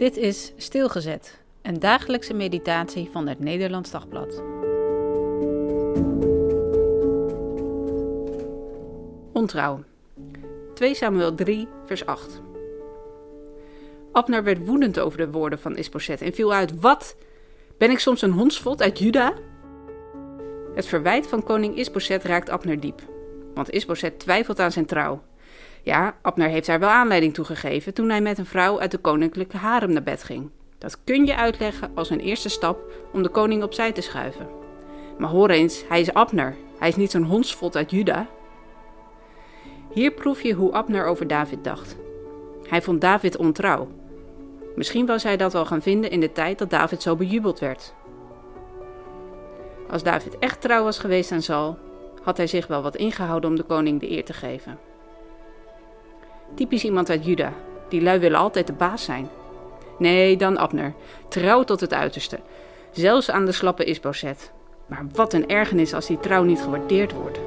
Dit is Stilgezet, een dagelijkse meditatie van het Nederlands Dagblad. Ontrouw. 2 Samuel 3, vers 8. Abner werd woedend over de woorden van Isboset en viel uit: Wat? Ben ik soms een hondsvot uit Juda? Het verwijt van koning Isboset raakt Abner diep, want Isboset twijfelt aan zijn trouw. Ja, Abner heeft daar wel aanleiding toe gegeven toen hij met een vrouw uit de koninklijke harem naar bed ging. Dat kun je uitleggen als een eerste stap om de koning opzij te schuiven. Maar hoor eens, hij is Abner. Hij is niet zo'n hondsvot uit Juda. Hier proef je hoe Abner over David dacht. Hij vond David ontrouw. Misschien was hij dat wel gaan vinden in de tijd dat David zo bejubeld werd. Als David echt trouw was geweest aan Saul, had hij zich wel wat ingehouden om de koning de eer te geven. Typisch iemand uit Juda. Die lui willen altijd de baas zijn. Nee, dan Abner. Trouw tot het uiterste. Zelfs aan de slappe Isboset. Maar wat een ergernis als die trouw niet gewaardeerd wordt.